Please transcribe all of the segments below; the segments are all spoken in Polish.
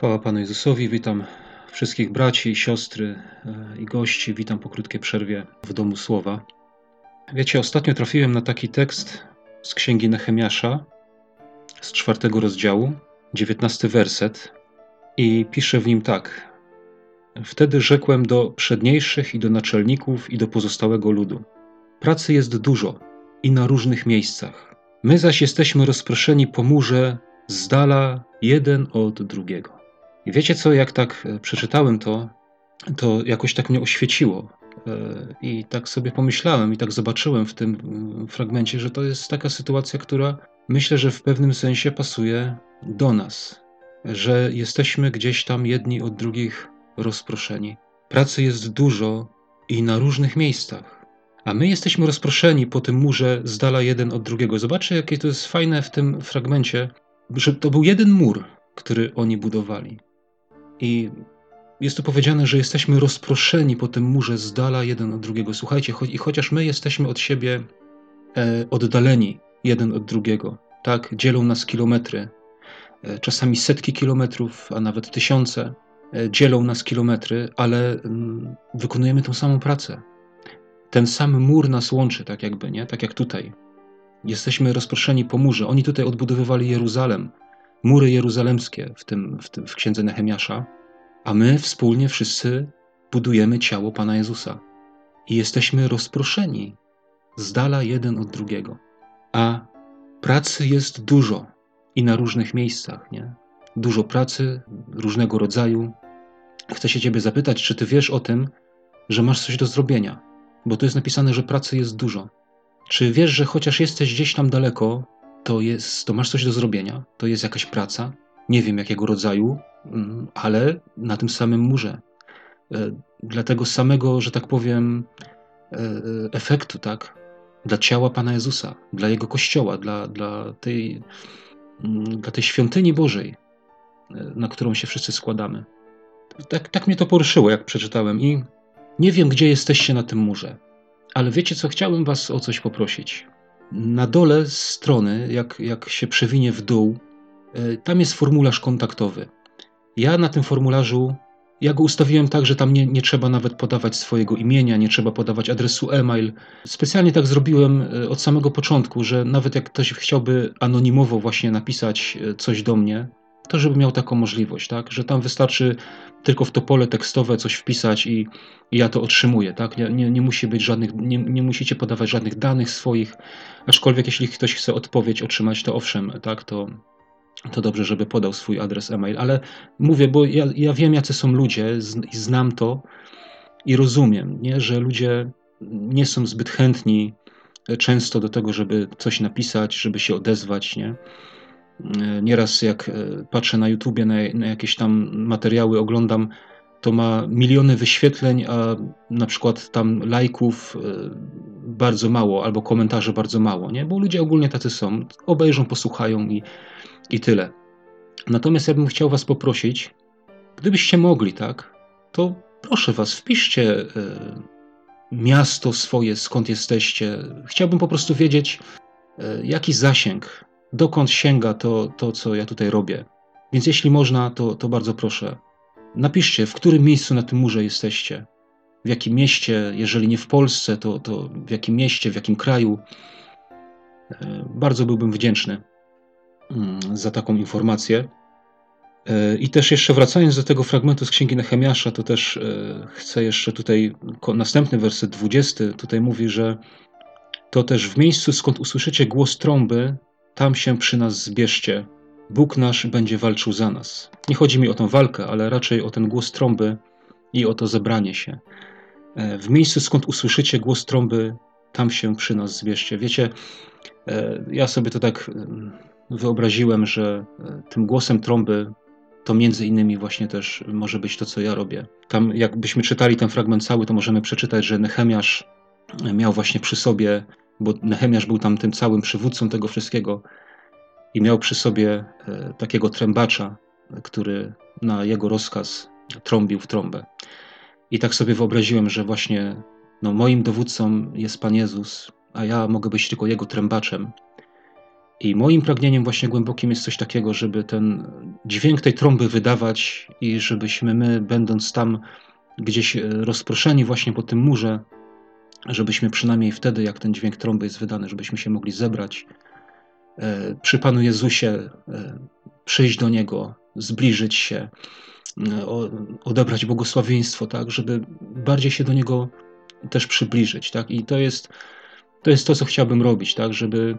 Chwała Panu Jezusowi, witam wszystkich braci siostry e, i gości, witam po krótkiej przerwie w Domu Słowa. Wiecie, ostatnio trafiłem na taki tekst z księgi Nehemiasza z czwartego rozdziału, dziewiętnasty werset i pisze w nim tak. Wtedy rzekłem do przedniejszych i do naczelników i do pozostałego ludu. Pracy jest dużo i na różnych miejscach. My zaś jesteśmy rozproszeni po murze z dala jeden od drugiego. I wiecie co, jak tak e, przeczytałem to, to jakoś tak mnie oświeciło. E, I tak sobie pomyślałem i tak zobaczyłem w tym mm, fragmencie, że to jest taka sytuacja, która myślę, że w pewnym sensie pasuje do nas. Że jesteśmy gdzieś tam jedni od drugich rozproszeni. Pracy jest dużo i na różnych miejscach. A my jesteśmy rozproszeni po tym murze z dala jeden od drugiego. Zobaczcie, jakie to jest fajne w tym fragmencie, że to był jeden mur, który oni budowali. I jest tu powiedziane, że jesteśmy rozproszeni po tym murze z dala jeden od drugiego. Słuchajcie, cho i chociaż my jesteśmy od siebie e, oddaleni jeden od drugiego, tak, dzielą nas kilometry, e, czasami setki kilometrów, a nawet tysiące, e, dzielą nas kilometry, ale mm, wykonujemy tą samą pracę. Ten sam mur nas łączy, tak jakby, nie? Tak jak tutaj. Jesteśmy rozproszeni po murze. Oni tutaj odbudowywali Jeruzalem mury jeruzalemskie w, tym, w, tym, w księdze Nehemiasza, a my wspólnie wszyscy budujemy ciało Pana Jezusa. I jesteśmy rozproszeni z dala jeden od drugiego. A pracy jest dużo i na różnych miejscach, nie? Dużo pracy różnego rodzaju. Chcę się Ciebie zapytać, czy Ty wiesz o tym, że masz coś do zrobienia? Bo tu jest napisane, że pracy jest dużo. Czy wiesz, że chociaż jesteś gdzieś tam daleko, to jest, to masz coś do zrobienia, to jest jakaś praca, nie wiem jakiego rodzaju, mm, ale na tym samym murze. E, dla tego samego, że tak powiem, e, e, efektu, tak? Dla ciała Pana Jezusa, dla Jego Kościoła, dla, dla, tej, mm, dla tej świątyni Bożej, na którą się wszyscy składamy. Tak, tak mnie to poruszyło, jak przeczytałem i nie wiem, gdzie jesteście na tym murze, ale wiecie co, chciałbym was o coś poprosić. Na dole strony, jak, jak się przewinie w dół, e, tam jest formularz kontaktowy. Ja na tym formularzu, ja go ustawiłem tak, że tam nie, nie trzeba nawet podawać swojego imienia, nie trzeba podawać adresu e-mail. Specjalnie tak zrobiłem e, od samego początku, że nawet jak ktoś chciałby anonimowo właśnie napisać e, coś do mnie, to żeby miał taką możliwość, tak? Że tam wystarczy tylko w to pole tekstowe coś wpisać i, i ja to otrzymuję, tak? Nie, nie, nie, musi być żadnych, nie, nie musicie podawać żadnych danych swoich, aczkolwiek jeśli ktoś chce odpowiedź otrzymać, to owszem, tak? To, to dobrze, żeby podał swój adres e-mail, ale mówię, bo ja, ja wiem, jacy są ludzie, i znam to i rozumiem, nie? że ludzie nie są zbyt chętni często do tego, żeby coś napisać, żeby się odezwać, nie? E, nieraz jak e, patrzę na YouTubie, na, na jakieś tam materiały, oglądam, to ma miliony wyświetleń, a na przykład tam lajków e, bardzo mało, albo komentarzy bardzo mało, nie? Bo ludzie ogólnie tacy są. Obejrzą, posłuchają i, i tyle. Natomiast ja bym chciał Was poprosić, gdybyście mogli, tak, to proszę Was, wpiszcie miasto swoje, skąd jesteście. Chciałbym po prostu wiedzieć, jaki zasięg dokąd sięga to, to co ja tutaj robię. Więc jeśli można, to, to bardzo proszę, napiszcie, w którym miejscu na tym murze jesteście. W jakim mieście, jeżeli nie w Polsce, to, to w jakim mieście, w jakim kraju. E, bardzo byłbym wdzięczny mm, za taką informację. E, I też jeszcze wracając do tego fragmentu z Księgi Nehemiasza, to też e, chcę jeszcze tutaj, następny werset 20, tutaj mówi, że to też w miejscu, skąd usłyszycie głos trąby, tam się przy nas zbierzcie. Bóg nasz będzie walczył za nas. Nie chodzi mi o tę walkę, ale raczej o ten głos trąby i o to zebranie się. E, w miejscu, skąd usłyszycie głos trąby, tam się przy nas zbierzcie. Wiecie, e, ja sobie to tak wyobraziłem, że e, tym głosem trąby to między innymi właśnie też może być to, co ja robię. Tam, jakbyśmy czytali ten fragment cały, to możemy przeczytać, że Nehemiasz miał właśnie przy sobie bo Nehemiasz był tam tym całym przywódcą tego wszystkiego i miał przy sobie e, takiego trębacza, który na jego rozkaz trąbił w trąbę. I tak sobie wyobraziłem, że właśnie no, moim dowódcą jest Pan Jezus, a ja mogę być tylko jego trębaczem. I moim pragnieniem właśnie głębokim jest coś takiego, żeby ten dźwięk tej trąby wydawać i żebyśmy my, będąc tam gdzieś e, rozproszeni właśnie po tym murze, żebyśmy przynajmniej wtedy, jak ten dźwięk trąby jest wydany, żebyśmy się mogli zebrać e, przy Panu Jezusie, e, przyjść do Niego, zbliżyć się, odebrać błogosławieństwo, tak, żeby bardziej się do Niego też przybliżyć, tak, i to jest to, jest to co chciałbym robić, tak, żeby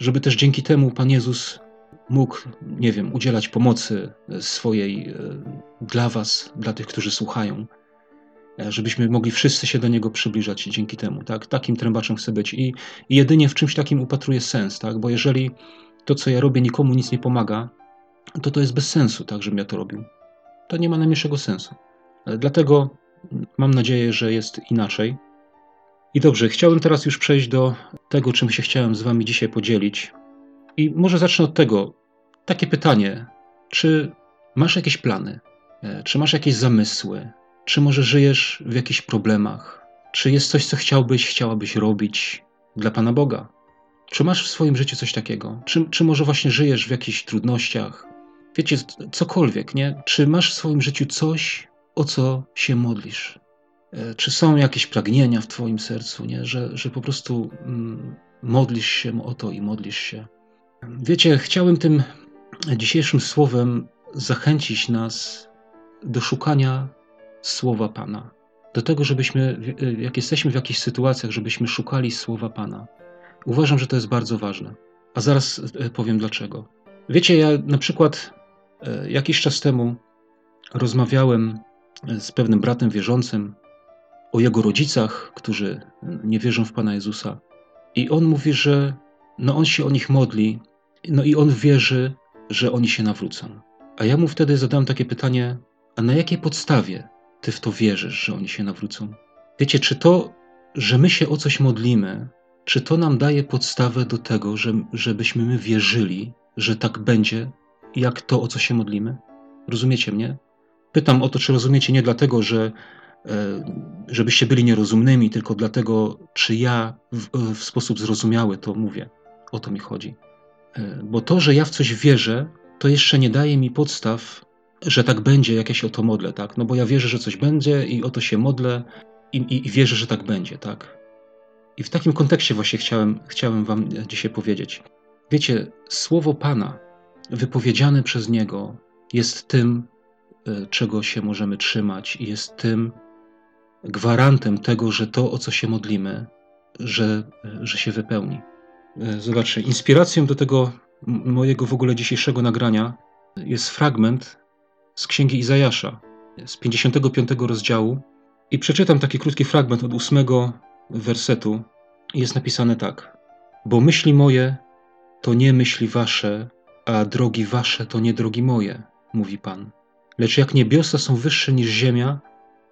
żeby też dzięki temu Pan Jezus mógł, nie wiem, udzielać pomocy swojej e, dla Was, dla tych, którzy słuchają, e, żebyśmy mogli wszyscy się do Niego przybliżać dzięki temu. Tak? Takim trębaczem chcę być i, jedynie w czymś takim upatruję sens, tak? bo jeżeli to, co ja robię, nikomu nic nie pomaga, to to jest bez sensu, tak, żebym ja to robił. To nie ma najmniejszego sensu. E, dlatego mam nadzieję, że jest inaczej. I dobrze, chciałbym teraz już przejść do tego, czym się chciałem z Wami dzisiaj podzielić. I może zacznę od tego. Takie pytanie: czy masz jakieś plany? E, czy masz jakieś zamysły? Czy może żyjesz w jakichś problemach? Czy jest coś, co chciałbyś, chciałabyś robić dla Pana Boga? Czy masz w swoim życiu coś takiego? Czy, czy może właśnie żyjesz w jakichś trudnościach? Wiecie, cokolwiek, nie? Czy masz w swoim życiu coś, o co się modlisz? E, czy są jakieś pragnienia w Twoim sercu, nie? Że, że po prostu mm, modlisz się o to i modlisz się. Wiecie, chciałem tym dzisiejszym słowem zachęcić nas do szukania słowa Pana. Do tego, żebyśmy, jak jesteśmy w jakichś sytuacjach, żebyśmy szukali słowa Pana. Uważam, że to jest bardzo ważne. A zaraz e, powiem dlaczego. Wiecie, ja na przykład e, jakiś czas temu rozmawiałem z pewnym bratem wierzącym, o jego rodzicach, którzy nie wierzą w Pana Jezusa. I on mówi, że no on się o nich modli, no i on wierzy, że oni się nawrócą. A ja mu wtedy zadałem takie pytanie: a na jakiej podstawie ty w to wierzysz, że oni się nawrócą? Wiecie, czy to, że my się o coś modlimy, czy to nam daje podstawę do tego, że, żebyśmy my wierzyli, że tak będzie, jak to, o co się modlimy? Rozumiecie mnie? Pytam o to, czy rozumiecie nie dlatego, że E, żebyście byli nierozumnymi, tylko dlatego, czy ja w, w, sposób zrozumiały to mówię. O to mi chodzi. E, bo to, że ja w coś wierzę, to jeszcze nie daje mi podstaw, że tak będzie, jak ja się o to modlę, tak? No bo ja wierzę, że coś będzie i o to się modlę i, i, i wierzę, że tak będzie, tak? I w takim kontekście właśnie chciałem, chciałem wam dzisiaj powiedzieć. Wiecie, słowo Pana, wypowiedziane przez Niego, jest tym, e, czego się możemy trzymać i jest tym, gwarantem tego, że to, o co się modlimy, że, że się wypełni. E, zobaczcie, inspiracją do tego mojego w ogóle dzisiejszego nagrania jest fragment z księgi Izajasza, z 55 rozdziału. I przeczytam taki krótki fragment od ósmego wersetu. Jest napisane tak: Bo myśli moje to nie myśli wasze, a drogi wasze to nie drogi moje, mówi Pan. Lecz jak niebiosa są wyższe niż ziemia,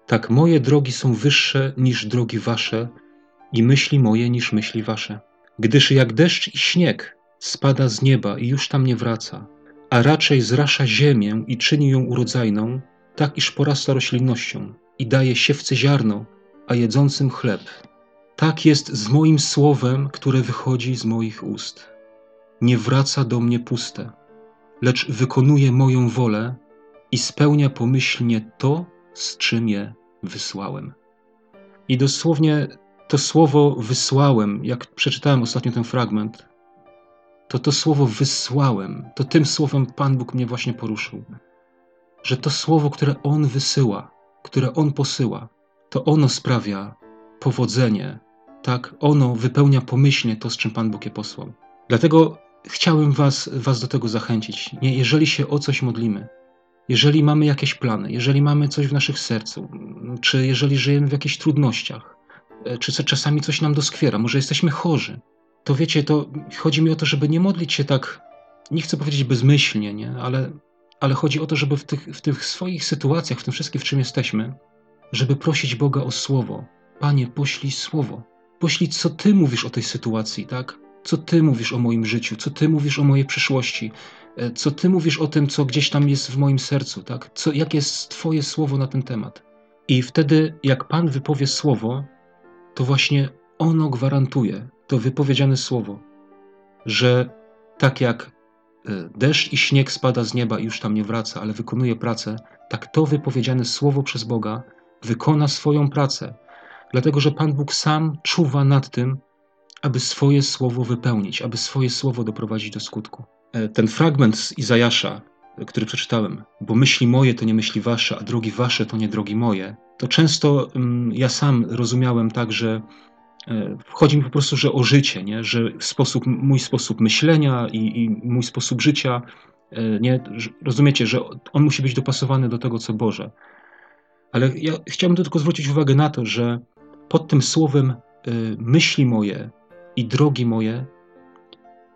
tak moje drogi są wyższe niż drogi wasze i myśli moje niż myśli wasze. Gdyż jak deszcz i śnieg spada z nieba i już tam nie wraca, a raczej zrasza ziemię i czyni ją urodzajną, tak iż porasta roślinnością i daje siewce ziarno, a jedzącym chleb. Tak jest z moim słowem, które wychodzi z moich ust. Nie wraca do mnie puste, lecz wykonuje moją wolę i spełnia pomyślnie to, z czym je wysłałem. I dosłownie to słowo wysłałem, jak przeczytałem ostatnio ten fragment, to to słowo wysłałem, to tym słowem Pan Bóg mnie właśnie poruszył. Że to słowo, które On wysyła, które On posyła, to ono sprawia powodzenie, tak? Ono wypełnia pomyślnie to, z czym Pan Bóg je posłał. Dlatego chciałem was, was do tego zachęcić. Nie, jeżeli się o coś modlimy, jeżeli mamy jakieś plany, jeżeli mamy coś w naszych sercu, czy jeżeli żyjemy w jakichś trudnościach, e, czy czasami coś nam doskwiera, może jesteśmy chorzy, to wiecie, to chodzi mi o to, żeby nie modlić się tak, nie chcę powiedzieć bezmyślnie, nie? Ale, ale chodzi o to, żeby w tych, w tych swoich sytuacjach, w tym wszystkim, w czym jesteśmy, żeby prosić Boga o słowo. Panie, poślij słowo. Poślij, co Ty mówisz o tej sytuacji, tak? Co Ty mówisz o moim życiu, co Ty mówisz o mojej przyszłości, E, co ty mówisz o tym, co gdzieś tam jest w moim sercu, tak? Co, jakie jest Twoje słowo na ten temat. I wtedy, jak Pan wypowie słowo, to właśnie ono gwarantuje, to wypowiedziane słowo, że tak jak e, deszcz i śnieg spada z nieba i już tam nie wraca, ale wykonuje pracę, tak to wypowiedziane słowo przez Boga wykona swoją pracę. Dlatego, że Pan Bóg sam czuwa nad tym, aby swoje słowo wypełnić, aby swoje słowo doprowadzić do skutku. E, ten fragment z Izajasza, który przeczytałem, bo myśli moje to nie myśli wasze, a drogi wasze to nie drogi moje, to często mm, ja sam rozumiałem tak, że e, chodzi mi po prostu, że o życie, nie? że sposób, mój sposób myślenia i, i mój sposób życia, e, nie? rozumiecie, że on musi być dopasowany do tego, co Boże. Ale ja chciałbym tylko zwrócić uwagę na to, że pod tym słowem myśli moje i drogi moje,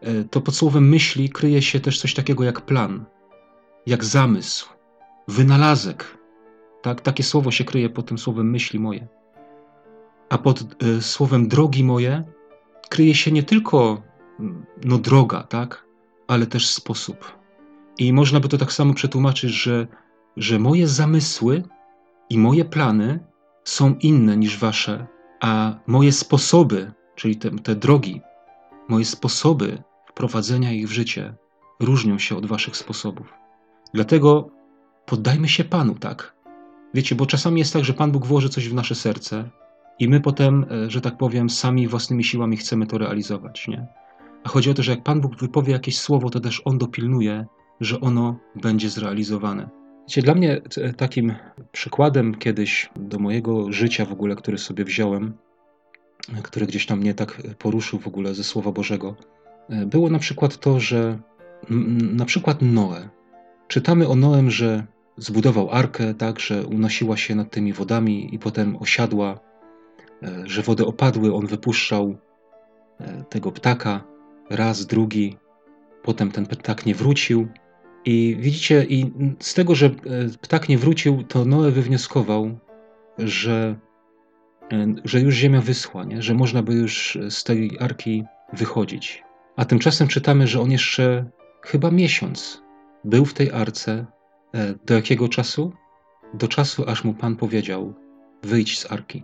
e, to pod słowem myśli kryje się też coś takiego jak plan, jak zamysł, wynalazek. Tak, takie słowo się kryje pod tym słowem myśli moje. A pod y, słowem drogi moje kryje się nie tylko mm, no, droga, tak, ale też sposób. I można by to tak samo przetłumaczyć, że, że moje zamysły i moje plany są inne niż wasze, a moje sposoby czyli te, te drogi, moje sposoby wprowadzenia ich w życie różnią się od waszych sposobów. Dlatego poddajmy się Panu, tak? Wiecie, bo czasami jest tak, że Pan Bóg włoży coś w nasze serce i my potem, e, że tak powiem, sami własnymi siłami chcemy to realizować, nie? A chodzi o to, że jak Pan Bóg wypowie jakieś słowo, to też On dopilnuje, że ono będzie zrealizowane. Wiecie, dla mnie takim przykładem kiedyś do mojego życia w ogóle, który sobie wziąłem, który gdzieś tam mnie tak poruszył w ogóle ze Słowa Bożego, e, było na przykład to, że na przykład Noe. Czytamy o Noem, że zbudował arkę, tak, że unosiła się nad tymi wodami i potem osiadła, e, że wody opadły, on wypuszczał e, tego ptaka raz, drugi, potem ten ptak nie wrócił. I widzicie, i z tego, że ptak nie wrócił, to Noe wywnioskował, że E, że już ziemia wyschła, nie? że można by już z tej arki wychodzić. A tymczasem czytamy, że on jeszcze chyba miesiąc był w tej arce. E, do jakiego czasu? Do czasu, aż mu Pan powiedział: wyjdź z arki.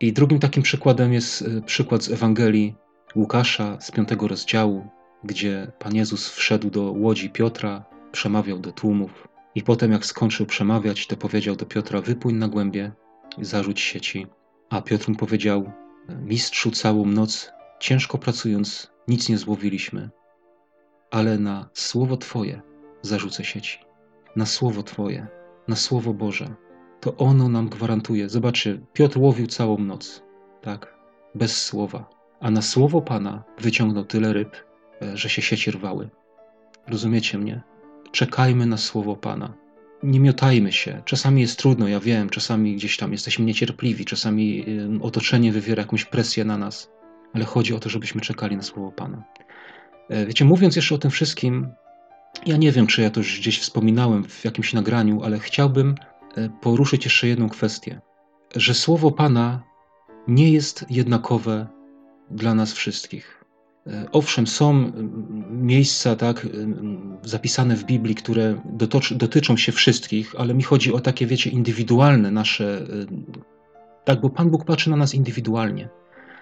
I drugim takim przykładem jest e, przykład z Ewangelii Łukasza z piątego rozdziału, gdzie Pan Jezus wszedł do łodzi Piotra, przemawiał do tłumów i potem, jak skończył przemawiać, to powiedział do Piotra: Wypłyń na głębie zarzuć sieci. A Piotr mu powiedział: Mistrzu, całą noc, ciężko pracując, nic nie złowiliśmy, ale na słowo Twoje zarzucę sieci. Na słowo Twoje, na słowo Boże. To ono nam gwarantuje. Zobaczcie, Piotr łowił całą noc, tak, bez słowa, a na słowo Pana wyciągnął tyle ryb, e, że się sieci rwały. Rozumiecie mnie? Czekajmy na słowo Pana nie miotajmy się. Czasami jest trudno, ja wiem, czasami gdzieś tam jesteśmy niecierpliwi, czasami otoczenie wywiera jakąś presję na nas, ale chodzi o to, żebyśmy czekali na słowo Pana. E, wiecie, mówiąc jeszcze o tym wszystkim, ja nie wiem, czy ja to już gdzieś wspominałem w jakimś nagraniu, ale chciałbym poruszyć jeszcze jedną kwestię, że słowo Pana nie jest jednakowe dla nas wszystkich. E, owszem, są miejsca tak, zapisane w Biblii, które dotyczą się wszystkich, ale mi chodzi o takie, wiecie, indywidualne nasze. Tak, bo Pan Bóg patrzy na nas indywidualnie,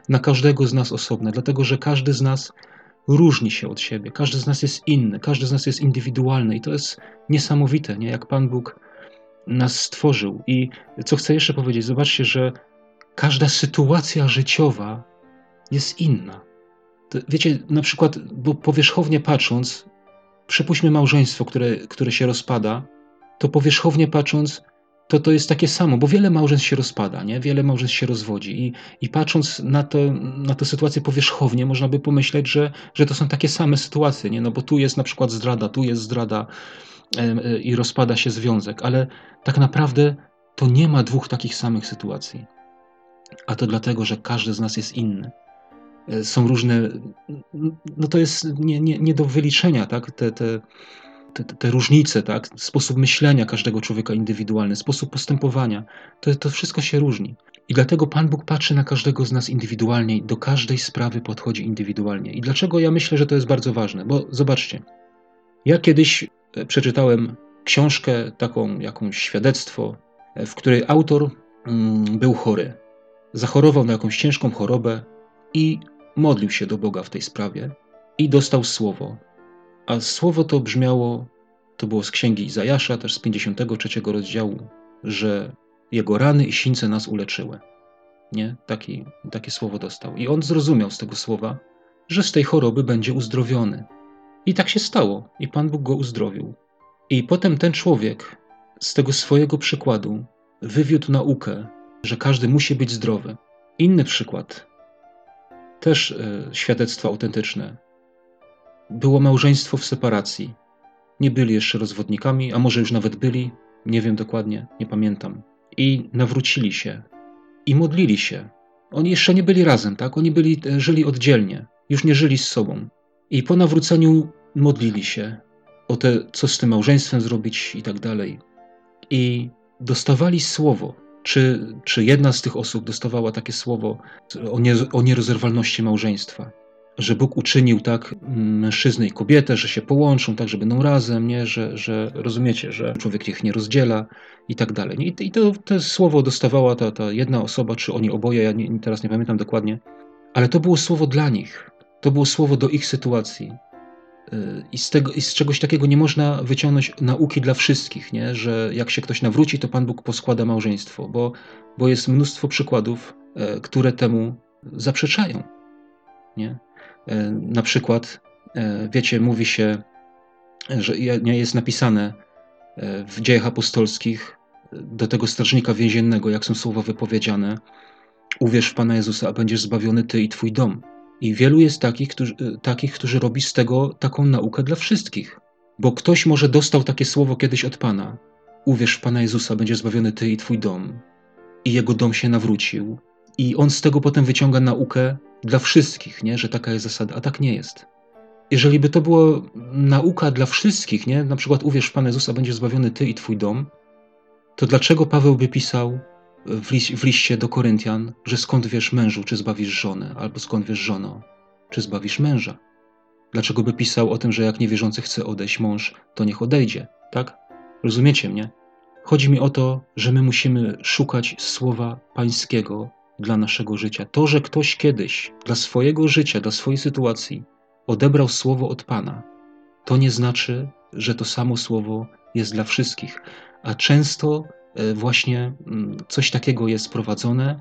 na każdego z nas osobno, dlatego że każdy z nas różni się od siebie, każdy z nas jest inny, każdy z nas jest indywidualny i to jest niesamowite, nie? jak Pan Bóg nas stworzył. I co chcę jeszcze powiedzieć, zobaczcie, że każda sytuacja życiowa jest inna wiecie, na przykład, bo powierzchownie patrząc, przypuśćmy małżeństwo, które, które się rozpada, to powierzchownie patrząc, to to jest takie samo, bo wiele małżeństw się rozpada, nie? wiele małżeństw się rozwodzi i, i patrząc na, to, na tę sytuację powierzchownie, można by pomyśleć, że, że to są takie same sytuacje, nie? no bo tu jest na przykład zdrada, tu jest zdrada i rozpada się związek, ale tak naprawdę to nie ma dwóch takich samych sytuacji. A to dlatego, że każdy z nas jest inny. E, są różne, no to jest nie, nie, nie do wyliczenia, tak? Te, te, te, te, różnice, tak? Sposób myślenia każdego człowieka indywidualny, sposób postępowania, to, to wszystko się różni. I dlatego Pan Bóg patrzy na każdego z nas indywidualnie i do każdej sprawy podchodzi indywidualnie. I dlaczego ja myślę, że to jest bardzo ważne? Bo zobaczcie, ja kiedyś e, przeczytałem książkę, taką jakąś świadectwo, e, w której autor mm, był chory. Zachorował na jakąś ciężką chorobę i modlił się do Boga w tej sprawie i dostał słowo. A słowo to brzmiało, to było z księgi Izajasza, też z 53 rozdziału, że jego rany i sińce nas uleczyły. Nie? Taki, takie słowo dostał. I on zrozumiał z tego słowa, że z tej choroby będzie uzdrowiony. I tak się stało. I Pan Bóg go uzdrowił. I potem ten człowiek z tego swojego przykładu wywiódł naukę, że każdy musi być zdrowy. Inny przykład, też e, świadectwo autentyczne. Było małżeństwo w separacji. Nie byli jeszcze rozwodnikami, a może już nawet byli, nie wiem dokładnie, nie pamiętam. I nawrócili się i modlili się. Oni jeszcze nie byli razem, tak? Oni byli, e, żyli oddzielnie, już nie żyli z sobą. I po nawróceniu modlili się o te, co z tym małżeństwem zrobić i tak dalej. I dostawali słowo, czy, czy jedna z tych osób dostawała takie słowo o, nie, o nierozerwalności małżeństwa. Że Bóg uczynił tak mężczyznę i kobietę, że się połączą, tak, że będą razem, nie? Że, że rozumiecie, że człowiek ich nie rozdziela i tak dalej. I, i to, to słowo dostawała ta, ta jedna osoba, czy oni oboje, ja nie, teraz nie pamiętam dokładnie, ale to było słowo dla nich. To było słowo do ich sytuacji. Y, I z, tego, I z czegoś takiego nie można wyciągnąć nauki dla wszystkich, nie? że jak się ktoś nawróci, to Pan Bóg poskłada małżeństwo, bo, bo jest mnóstwo przykładów, e, które temu zaprzeczają. Nie? E, na przykład, wiecie, mówi się, że nie jest napisane w dziejach apostolskich do tego strażnika więziennego, jak są słowa wypowiedziane: Uwierz w Pana Jezusa, a będziesz zbawiony ty i twój dom. I wielu jest takich którzy, y, takich, którzy robi z tego taką naukę dla wszystkich. Bo ktoś może dostał takie słowo kiedyś od Pana. Uwierz w Pana Jezusa, będzie zbawiony Ty i Twój dom. I jego dom się nawrócił. I on z tego potem wyciąga naukę dla wszystkich, nie? że taka jest zasada, a tak nie jest. Jeżeli by to była nauka dla wszystkich, nie? na przykład uwierz w Pana Jezusa, będzie zbawiony Ty i Twój dom, to dlaczego Paweł by pisał w, liś, w liście do Koryntian, że skąd wiesz mężu, czy zbawisz żonę, albo skąd wiesz żono, czy zbawisz męża. Dlaczego by pisał o tym, że jak niewierzący chce odejść mąż, to niech odejdzie, tak? Rozumiecie mnie? Chodzi mi o to, że my musimy szukać słowa pańskiego dla naszego życia. To, że ktoś kiedyś dla swojego życia, dla swojej sytuacji odebrał słowo od Pana, to nie znaczy, że to samo słowo jest dla wszystkich. A często właśnie mm, coś takiego jest prowadzone.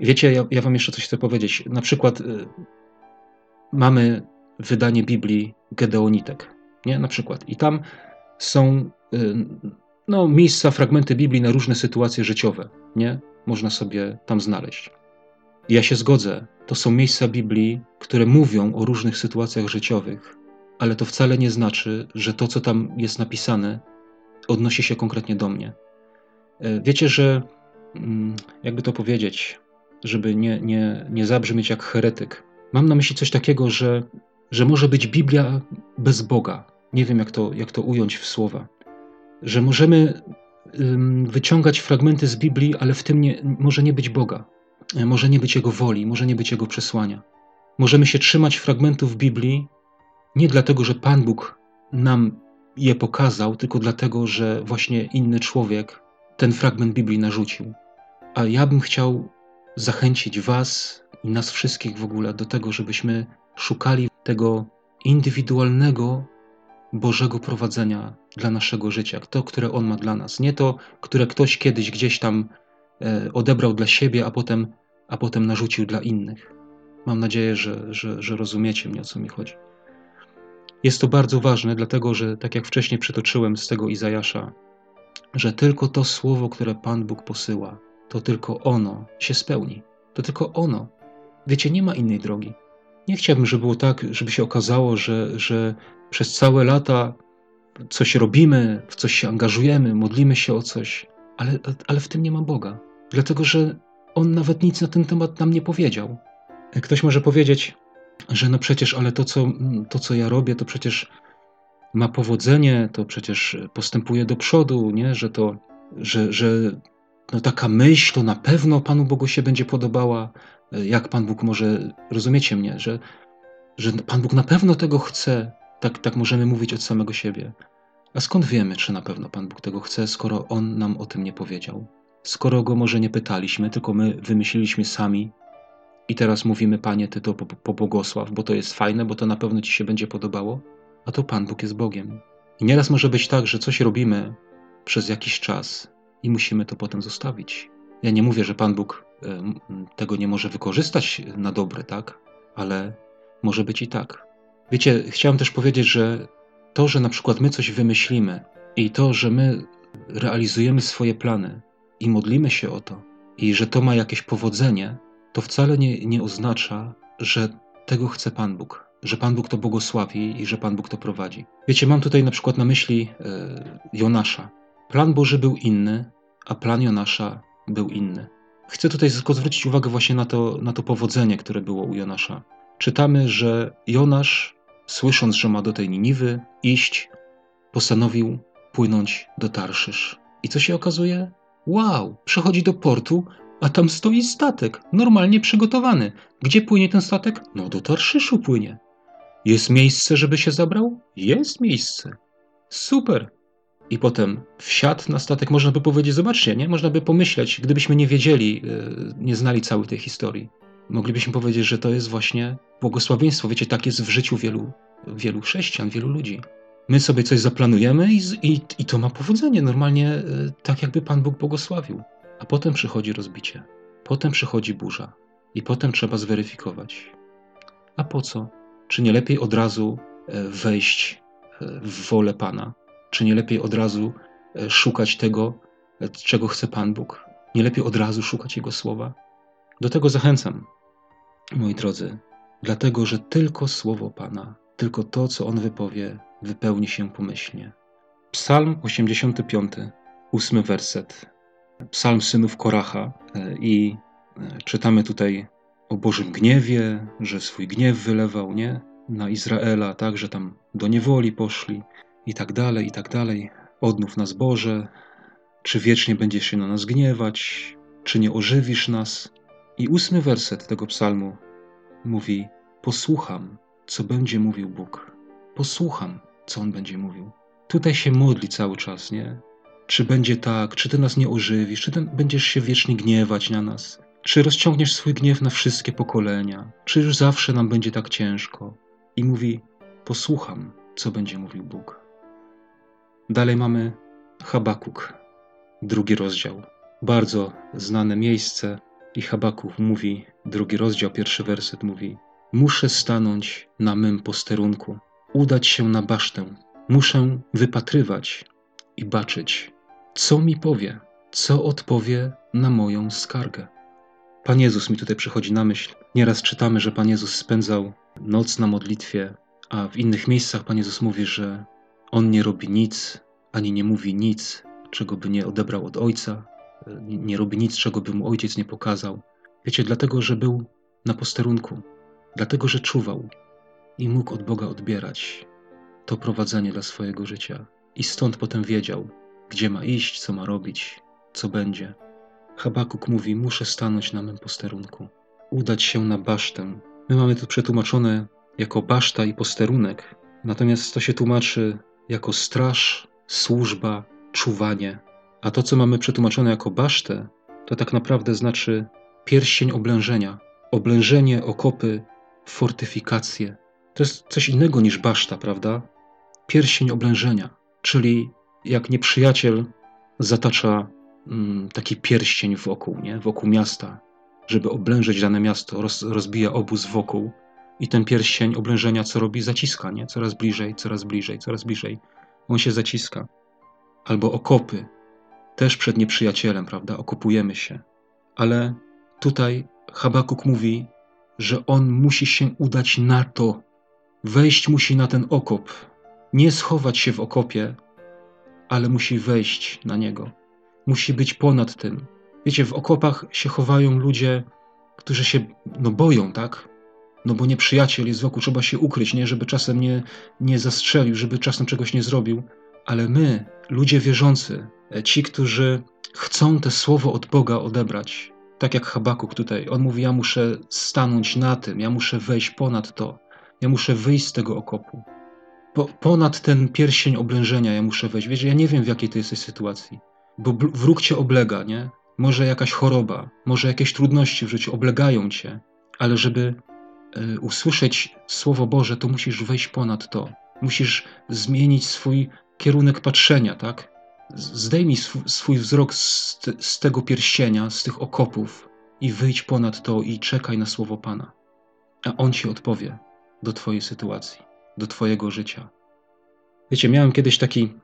Wiecie, ja, ja wam jeszcze coś chcę powiedzieć. Na przykład e, mamy wydanie Biblii Gedeonitek, nie? Na przykład. I tam są e, no, miejsca, fragmenty Biblii na różne sytuacje życiowe, nie? Można sobie tam znaleźć. Ja się zgodzę, to są miejsca Biblii, które mówią o różnych sytuacjach życiowych, ale to wcale nie znaczy, że to, co tam jest napisane, odnosi się konkretnie do mnie. E, wiecie, że mm, jakby to powiedzieć, żeby nie, nie, nie zabrzmieć jak heretyk. Mam na myśli coś takiego, że, że może być Biblia bez Boga. Nie wiem, jak to, jak to ująć w słowa. Że możemy wyciągać fragmenty z Biblii, ale w tym nie, może nie być Boga. E, może nie być Jego woli, może nie być Jego przesłania. Możemy się trzymać fragmentów Biblii nie dlatego, że Pan Bóg nam je pokazał, tylko dlatego, że właśnie inny człowiek ten fragment Biblii narzucił. A ja bym chciał zachęcić Was i nas wszystkich w ogóle do tego, żebyśmy szukali tego indywidualnego Bożego prowadzenia dla naszego życia, to, które On ma dla nas. Nie to, które ktoś kiedyś gdzieś tam e, odebrał dla siebie, a potem, a potem narzucił dla innych. Mam nadzieję, że, że, że rozumiecie mnie, o co mi chodzi. Jest to bardzo ważne, dlatego że, tak jak wcześniej przytoczyłem z tego Izajasza, że tylko to słowo, które Pan Bóg posyła, to tylko ono się spełni. To tylko ono. Wiecie, nie ma innej drogi. Nie chciałbym, żeby było tak, żeby się okazało, że, że przez całe lata coś robimy, w coś się angażujemy, modlimy się o coś, ale, ale w tym nie ma Boga. Dlatego, że On nawet nic na ten temat nam nie powiedział. Ktoś może powiedzieć, że no przecież, ale to co, to, co ja robię, to przecież ma powodzenie, to przecież postępuje do przodu, nie? że to, że, że no taka myśl to na pewno Panu Bogu się będzie podobała. Jak Pan Bóg może, rozumiecie mnie, że, że Pan Bóg na pewno tego chce. Tak, tak możemy mówić od samego siebie. A skąd wiemy, czy na pewno Pan Bóg tego chce, skoro On nam o tym nie powiedział? Skoro Go może nie pytaliśmy, tylko my wymyśliliśmy sami i teraz mówimy, Panie, Ty to pobłogosław, bo to jest fajne, bo to na pewno Ci się będzie podobało? A to Pan Bóg jest Bogiem. I nieraz może być tak, że coś robimy przez jakiś czas i musimy to potem zostawić. Ja nie mówię, że Pan Bóg tego nie może wykorzystać na dobre, tak? Ale może być i tak. Wiecie, chciałem też powiedzieć, że to, że na przykład my coś wymyślimy i to, że my realizujemy swoje plany i modlimy się o to, i że to ma jakieś powodzenie, to wcale nie, nie oznacza, że tego chce Pan Bóg, że Pan Bóg to błogosławi i że Pan Bóg to prowadzi. Wiecie, mam tutaj na przykład na myśli e, Jonasza. Plan Boży był inny, a plan Jonasza był inny. Chcę tutaj tylko zwrócić uwagę właśnie na to, na to powodzenie, które było u Jonasza. Czytamy, że Jonasz, słysząc, że ma do tej Niniwy iść, postanowił płynąć do Tarszysz. I co się okazuje? Wow, przychodzi do portu, a tam stoi statek, normalnie przygotowany. Gdzie płynie ten statek? No do Tarszyszu płynie. Jest miejsce, żeby się zabrał? Jest miejsce. Super. I potem wsiadł na statek, można by powiedzieć, zobaczcie, nie? Można by pomyśleć, gdybyśmy nie wiedzieli, e, nie znali całej tej historii. Moglibyśmy powiedzieć, że to jest właśnie błogosławieństwo. Wiecie, tak jest w życiu wielu, wielu chrześcijan, wielu ludzi. My sobie coś zaplanujemy i, i, i to ma powodzenie, normalnie e, tak jakby Pan Bóg błogosławił. A potem przychodzi rozbicie, potem przychodzi burza i potem trzeba zweryfikować. A po co? Czy nie lepiej od razu e, wejść e, w wolę Pana? Czy nie lepiej od razu szukać tego, czego chce Pan Bóg? Nie lepiej od razu szukać Jego słowa? Do tego zachęcam, moi drodzy, dlatego że tylko słowo Pana, tylko to, co On wypowie, wypełni się pomyślnie. Psalm 85, ósmy werset. Psalm synów Koracha e, i e, czytamy tutaj o Bożym gniewie, że swój gniew wylewał, nie? Na Izraela, tak, że tam do niewoli poszli i tak dalej, i tak dalej. Odnów nas Boże, czy wiecznie będziesz się na nas gniewać, czy nie ożywisz nas? I ósmy werset tego psalmu mówi: Posłucham, co będzie mówił Bóg. Posłucham, co on będzie mówił. Tutaj się modli cały czas, nie? Czy będzie tak, czy ty nas nie ożywisz, czy będziesz się wiecznie gniewać na nas, czy rozciągniesz swój gniew na wszystkie pokolenia, czy już zawsze nam będzie tak ciężko. I mówi: Posłucham, co będzie mówił Bóg. Dalej mamy Habakuk, drugi rozdział. Bardzo znane miejsce, i Habakuk mówi, drugi rozdział, pierwszy werset mówi: Muszę stanąć na mym posterunku udać się na basztę. Muszę wypatrywać i baczyć, co mi powie, co odpowie na moją skargę. Pan Jezus mi tutaj przychodzi na myśl. Nieraz czytamy, że Pan Jezus spędzał noc na modlitwie, a w innych miejscach Pan Jezus mówi, że On nie robi nic, ani nie mówi nic, czego by nie odebrał od Ojca, nie, robi nic, czego by mu Ojciec nie pokazał. Wiecie, dlatego, że był na posterunku, dlatego, że czuwał, i mógł od Boga odbierać to prowadzenie dla swojego życia. I stąd potem wiedział, gdzie ma iść, co ma robić, co będzie. Habakuk mówi: Muszę stanąć na mym posterunku, udać się na basztę. My mamy to przetłumaczone jako baszta i posterunek, natomiast to się tłumaczy jako straż, służba, czuwanie. A to, co mamy przetłumaczone jako basztę, to tak naprawdę znaczy pierścień oblężenia, oblężenie, okopy, fortyfikacje, to jest coś innego niż baszta, prawda? Pierścień oblężenia, czyli jak nieprzyjaciel zatacza mm, taki pierścień wokół, nie? wokół miasta, żeby oblężyć dane miasto, roz, rozbija obóz wokół i ten pierścień oblężenia co robi? Zaciska, nie? Coraz bliżej, coraz bliżej, coraz bliżej. On się zaciska. Albo okopy, też przed nieprzyjacielem, prawda? Okopujemy się. Ale tutaj Habakuk mówi, że on musi się udać na to, Wejść musi na ten okop. Nie schować się w okopie, ale musi wejść na niego. Musi być ponad tym. Wiecie, w okopach się chowają ludzie, którzy się no, boją, tak? No bo nieprzyjaciel jest wokół, trzeba się ukryć, nie? Żeby czasem nie, nie zastrzelił, żeby czasem czegoś nie zrobił. Ale my, ludzie wierzący, ci, którzy chcą te słowo od Boga odebrać, tak jak Habakuk tutaj, on mówi: Ja muszę stanąć na tym, ja muszę wejść ponad to. Ja muszę wyjść z tego okopu. Po, ponad ten pierścień oblężenia ja muszę wejść. Wiesz, ja nie wiem, w jakiej ty jesteś sytuacji, bo wróg cię oblega, nie? Może jakaś choroba, może jakieś trudności w życiu oblegają cię, ale żeby y, usłyszeć Słowo Boże, to musisz wejść ponad to. Musisz zmienić swój kierunek patrzenia, tak? Zdejmij sw swój wzrok z, z tego pierścienia, z tych okopów i wyjdź ponad to i czekaj na słowo Pana. A On ci odpowie do Twojej sytuacji, do Twojego życia. Wiecie, miałem kiedyś taki,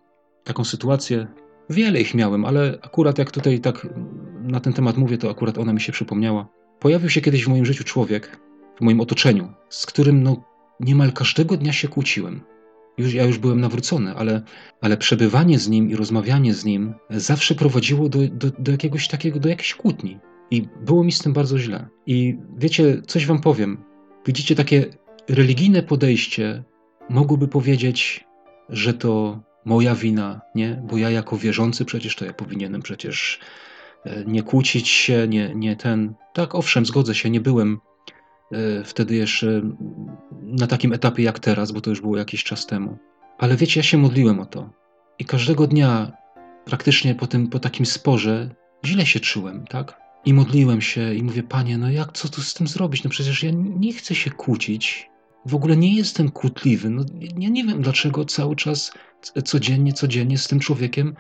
taką sytuację, wiele ich miałem, ale akurat jak tutaj tak na ten temat mówię, to akurat ona mi się przypomniała. Pojawił się kiedyś w moim życiu człowiek, w moim otoczeniu, z którym no, niemal każdego dnia się kłóciłem. Już, ja już byłem nawrócony, ale, ale przebywanie z nim i rozmawianie z nim zawsze prowadziło do, do, do jakiegoś takiego, do jakiejś kłótni. I było mi z tym bardzo źle. I wiecie, coś wam powiem. Widzicie, takie religijne podejście mogłoby powiedzieć, że to moja wina, nie? Bo ja jako wierzący przecież to ja powinienem przecież e, nie kłócić się, nie, nie ten. Tak, owszem, zgodzę się, nie byłem e, wtedy jeszcze na takim etapie jak teraz, bo to już było jakiś czas temu. Ale wiecie, ja się modliłem o to. I każdego dnia, praktycznie po, tym, po takim sporze, źle się czułem, tak? I modliłem się i mówię, panie, no jak, co tu z tym zrobić? No przecież ja nie chcę się kłócić. W ogóle nie jestem kłótliwy. No, ja nie wiem, dlaczego cały czas, codziennie, codziennie z tym człowiekiem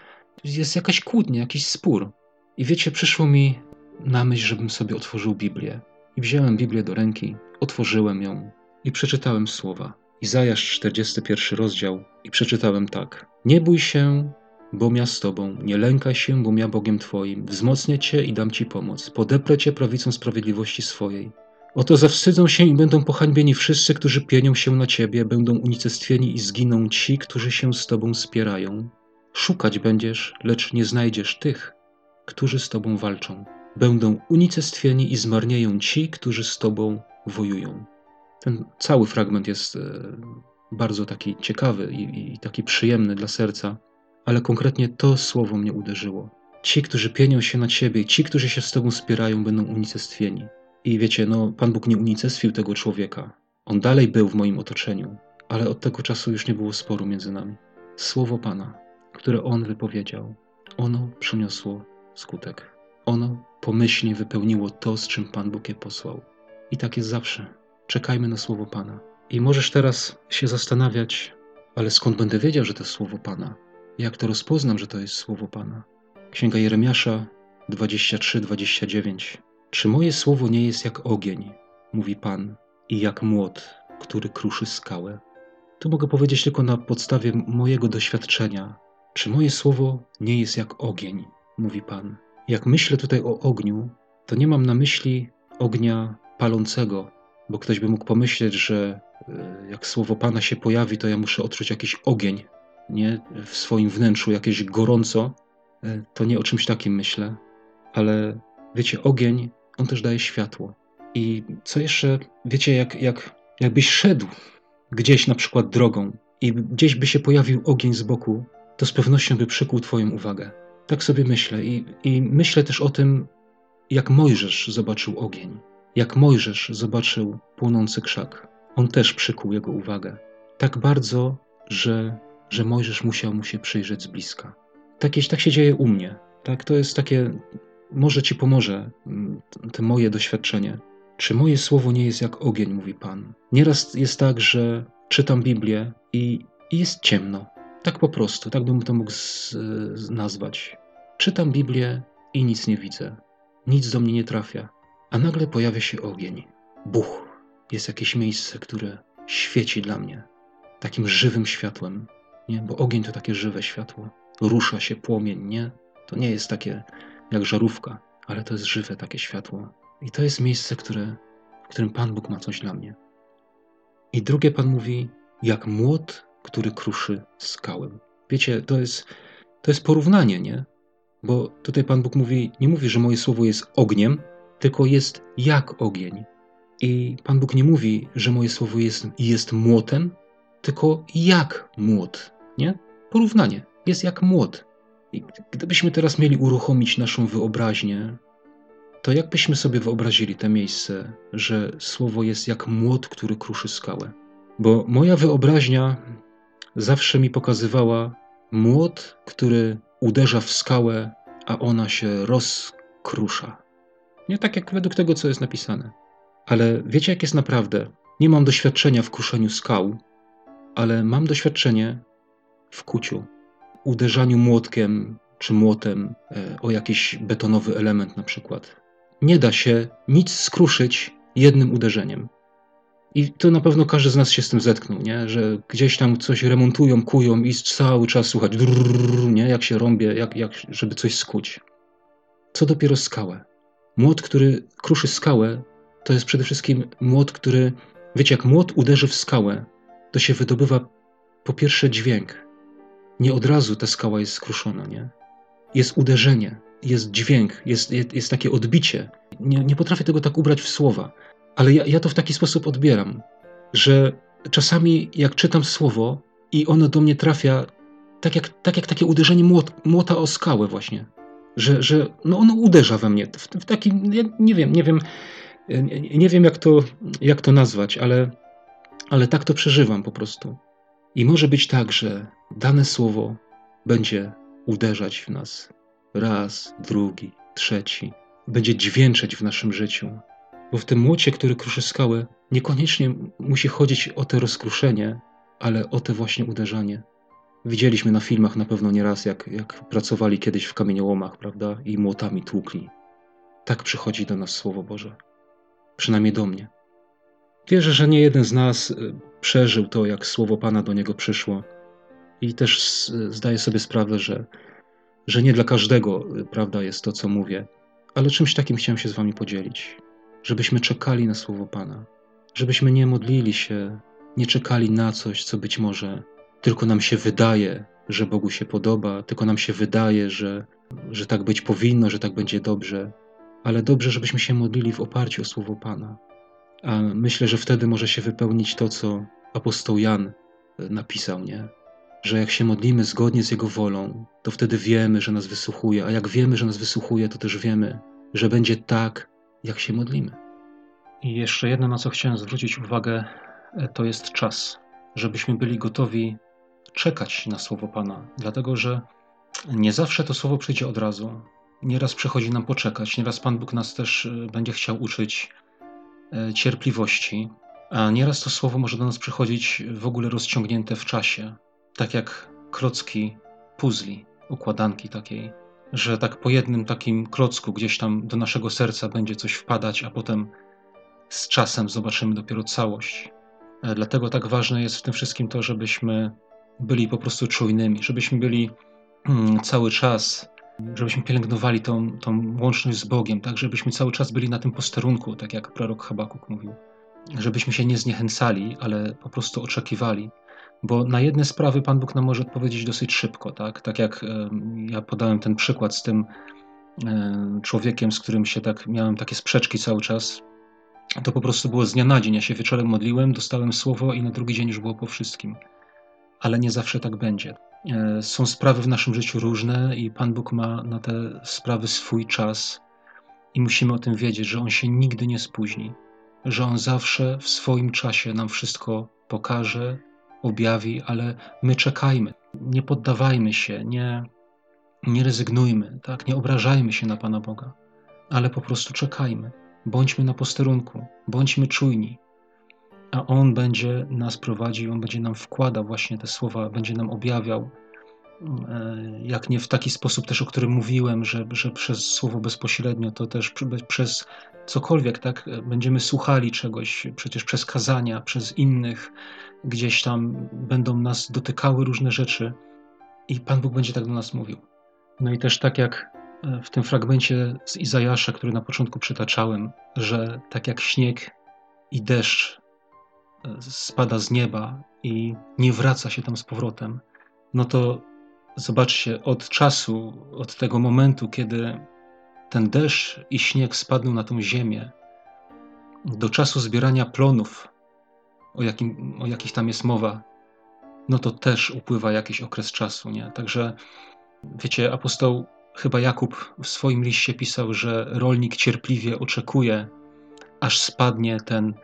jest jakaś kłótnia, jakiś spór. I wiecie, przyszło mi na myśl, żebym sobie otworzył Biblię. I wziąłem Biblię do ręki, otworzyłem ją i przeczytałem słowa. Izajasz 41 rozdział i przeczytałem tak. Nie bój się, bo ja z Tobą. Nie lękaj się, bo ja Bogiem Twoim. Wzmocnię Cię i dam Ci pomoc. Podeprę Cię prawicą sprawiedliwości swojej. Oto zawstydzą się i będą pohańbieni wszyscy, którzy pienią się na Ciebie, będą unicestwieni i zginą ci, którzy się z Tobą spierają. Szukać będziesz, lecz nie znajdziesz tych, którzy z Tobą walczą. Będą unicestwieni i zmarnieją ci, którzy z Tobą wojują. Ten cały fragment jest e, bardzo taki ciekawy i, i taki przyjemny dla serca ale konkretnie to słowo mnie uderzyło. Ci, którzy pienią się na ciebie, ci, którzy się z tobą spierają, będą unicestwieni. I wiecie, no, Pan Bóg nie unicestwił tego człowieka. On dalej był w moim otoczeniu, ale od tego czasu już nie było sporu między nami. Słowo Pana, które On wypowiedział, ono przyniosło skutek. Ono pomyślnie wypełniło to, z czym Pan Bóg je posłał. I tak jest zawsze. Czekajmy na słowo Pana. I możesz teraz się zastanawiać, ale skąd będę wiedział, że to jest słowo Pana? Jak to rozpoznam, że to jest słowo Pana? Księga Jeremiasza 23-29. Czy moje słowo nie jest jak ogień, mówi Pan, i jak młot, który kruszy skałę? Tu mogę powiedzieć tylko na podstawie mojego doświadczenia. Czy moje słowo nie jest jak ogień, mówi Pan? Jak myślę tutaj o ogniu, to nie mam na myśli ognia palącego, bo ktoś by mógł pomyśleć, że e, jak słowo Pana się pojawi, to ja muszę odczuć jakiś ogień nie, w swoim wnętrzu jakieś gorąco, e, to nie o czymś takim myślę, ale wiecie, ogień, on też daje światło. I co jeszcze, wiecie, jak, jak, jakbyś szedł gdzieś na przykład drogą i gdzieś by się pojawił ogień z boku, to z pewnością by przykuł Twoją uwagę. Tak sobie myślę. I, I myślę też o tym, jak Mojżesz zobaczył ogień. Jak Mojżesz zobaczył płonący krzak. On też przykuł jego uwagę. Tak bardzo, że że Mojżesz musiał mu się przyjrzeć z bliska. Tak, tak się dzieje u mnie. Tak, to jest takie, może ci pomoże mm, to moje doświadczenie. Czy moje słowo nie jest jak ogień, mówi Pan? Nieraz jest tak, że czytam Biblię i, i jest ciemno. Tak po prostu, tak bym to mógł z, z nazwać. Czytam Biblię i nic nie widzę. Nic do mnie nie trafia. A nagle pojawia się ogień. Buch. Jest jakieś miejsce, które świeci dla mnie takim żywym światłem nie? bo ogień to takie żywe światło. Rusza się płomień, nie? To nie jest takie jak żarówka, ale to jest żywe takie światło. I to jest miejsce, które, w którym Pan Bóg ma coś dla mnie. I drugie Pan mówi, jak młot, który kruszy skałę. Wiecie, to jest, to jest porównanie, nie? Bo tutaj Pan Bóg mówi, nie mówi, że moje słowo jest ogniem, tylko jest jak ogień. I Pan Bóg nie mówi, że moje słowo jest, jest młotem, tylko jak młot nie? Porównanie. Jest jak młot. I gdybyśmy teraz mieli uruchomić naszą wyobraźnię, to jakbyśmy sobie wyobrazili te miejsce, że słowo jest jak młot, który kruszy skałę? Bo moja wyobraźnia zawsze mi pokazywała młot, który uderza w skałę, a ona się rozkrusza. Nie tak jak według tego, co jest napisane. Ale wiecie, jak jest naprawdę? Nie mam doświadczenia w kruszeniu skał, ale mam doświadczenie w kuciu, uderzaniu młotkiem czy młotem e, o jakiś betonowy element na przykład. Nie da się nic skruszyć jednym uderzeniem. I to na pewno każdy z nas się z tym zetknął, nie? że gdzieś tam coś remontują, kują i cały czas słuchać, drrr, nie? jak się rąbie, jak, jak, żeby coś skuć. Co dopiero skałę. Młot, który kruszy skałę, to jest przede wszystkim młot, który, wiecie, jak młot uderzy w skałę, to się wydobywa po pierwsze dźwięk. Nie od razu ta skała jest skruszona, nie? Jest uderzenie, jest dźwięk, jest, jest, jest takie odbicie. Nie, nie potrafię tego tak ubrać w słowa, ale ja, ja to w taki sposób odbieram, że czasami jak czytam słowo i ono do mnie trafia tak jak, tak jak takie uderzenie młot, młota o skałę właśnie, że, że no ono uderza we mnie w, w takim, ja nie wiem, nie wiem, nie, nie wiem jak to, jak to nazwać, ale, ale tak to przeżywam po prostu. I może być tak, że dane słowo będzie uderzać w nas raz, drugi, trzeci, będzie dźwięczeć w naszym życiu. Bo w tym młocie, który kruszy skałę, niekoniecznie musi chodzić o to rozkruszenie, ale o to właśnie uderzanie. Widzieliśmy na filmach na pewno nieraz, jak, jak pracowali kiedyś w kamieniołomach, prawda, i młotami tłukli. Tak przychodzi do nas Słowo Boże. Przynajmniej do mnie. Wierzę, że nie jeden z nas y, przeżył to, jak Słowo Pana do niego przyszło. I też zdaję sobie sprawę, że, że nie dla każdego y, prawda jest to, co mówię, ale czymś takim chciałem się z Wami podzielić. Żebyśmy czekali na Słowo Pana, żebyśmy nie modlili się, nie czekali na coś, co być może tylko nam się wydaje, że Bogu się podoba, tylko nam się wydaje, że, że tak być powinno, że tak będzie dobrze, ale dobrze, żebyśmy się modlili w oparciu o Słowo Pana. A myślę, że wtedy może się wypełnić to, co apostoł Jan e, napisał, nie? Że jak się modlimy zgodnie z Jego wolą, to wtedy wiemy, że nas wysłuchuje, a jak wiemy, że nas wysłuchuje, to też wiemy, że będzie tak, jak się modlimy. I jeszcze jedno, na co chciałem zwrócić uwagę, e, to jest czas, żebyśmy byli gotowi czekać na słowo Pana, dlatego że nie zawsze to słowo przyjdzie od razu. Nieraz przychodzi nam poczekać, nieraz Pan Bóg nas też e, będzie chciał uczyć cierpliwości, a nieraz to słowo może do nas przychodzić w ogóle rozciągnięte w czasie, tak jak klocki puzli, układanki takiej, że tak po jednym takim klocku gdzieś tam do naszego serca będzie coś wpadać, a potem z czasem zobaczymy dopiero całość. E, dlatego tak ważne jest w tym wszystkim to, żebyśmy byli po prostu czujnymi, żebyśmy byli mm, cały czas, żebyśmy pielęgnowali tą, tą łączność z Bogiem, tak, żebyśmy cały czas byli na tym posterunku, tak jak prorok Habakuk mówił. Żebyśmy się nie zniechęcali, ale po prostu oczekiwali. Bo na jedne sprawy Pan Bóg nam może odpowiedzieć dosyć szybko, tak? Tak jak ja podałem ten przykład z tym człowiekiem, z którym się tak miałem takie sprzeczki cały czas. To po prostu było z dnia na dzień. Ja się wieczorem modliłem, dostałem słowo i na drugi dzień już było po wszystkim ale nie zawsze tak będzie. E, są sprawy w naszym życiu różne i Pan Bóg ma na te sprawy swój czas i musimy o tym wiedzieć, że On się nigdy nie spóźni, że On zawsze w swoim czasie nam wszystko pokaże, objawi, ale my czekajmy, nie poddawajmy się, nie, nie rezygnujmy, tak? nie obrażajmy się na Pana Boga, ale po prostu czekajmy. Bądźmy na posterunku, bądźmy czujni, a On będzie nas prowadził, On będzie nam wkładał właśnie te słowa, będzie nam objawiał, e, jak nie w taki sposób też, o którym mówiłem, że, że przez słowo bezpośrednio, to też przez cokolwiek, tak, będziemy słuchali czegoś, przecież przez kazania, przez innych, gdzieś tam będą nas dotykały różne rzeczy i Pan Bóg będzie tak do nas mówił. No i też tak jak e, w tym fragmencie z Izajasza, który na początku przytaczałem, że tak jak śnieg i deszcz spada z nieba i nie wraca się tam z powrotem, no to zobaczcie, od czasu, od tego momentu, kiedy ten deszcz i śnieg spadną na tą ziemię, do czasu zbierania plonów, o, jakim, o jakich tam jest mowa, no to też upływa jakiś okres czasu, nie? Także, wiecie, apostoł chyba Jakub w swoim liście pisał, że rolnik cierpliwie oczekuje, aż spadnie ten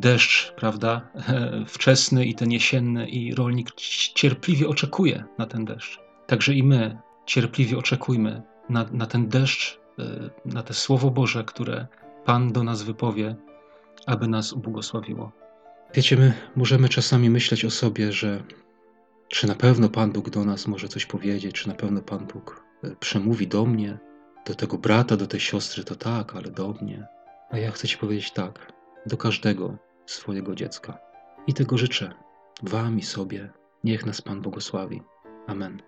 deszcz, prawda, wczesny i ten jesienny, i rolnik cierpliwie oczekuje na ten deszcz. Także i my cierpliwie oczekujmy na, na ten deszcz, e, na te Słowo Boże, które Pan do nas wypowie, aby nas ubłogosławiło. Wiecie, my możemy czasami myśleć o sobie, że czy na pewno Pan Bóg do nas może coś powiedzieć, czy na pewno Pan Bóg e, przemówi do mnie, do tego brata, do tej siostry, to tak, ale do mnie. A ja chcę Ci powiedzieć tak, do każdego, swojego dziecka. I tego życzę Wam i sobie. Niech nas Pan błogosławi. Amen.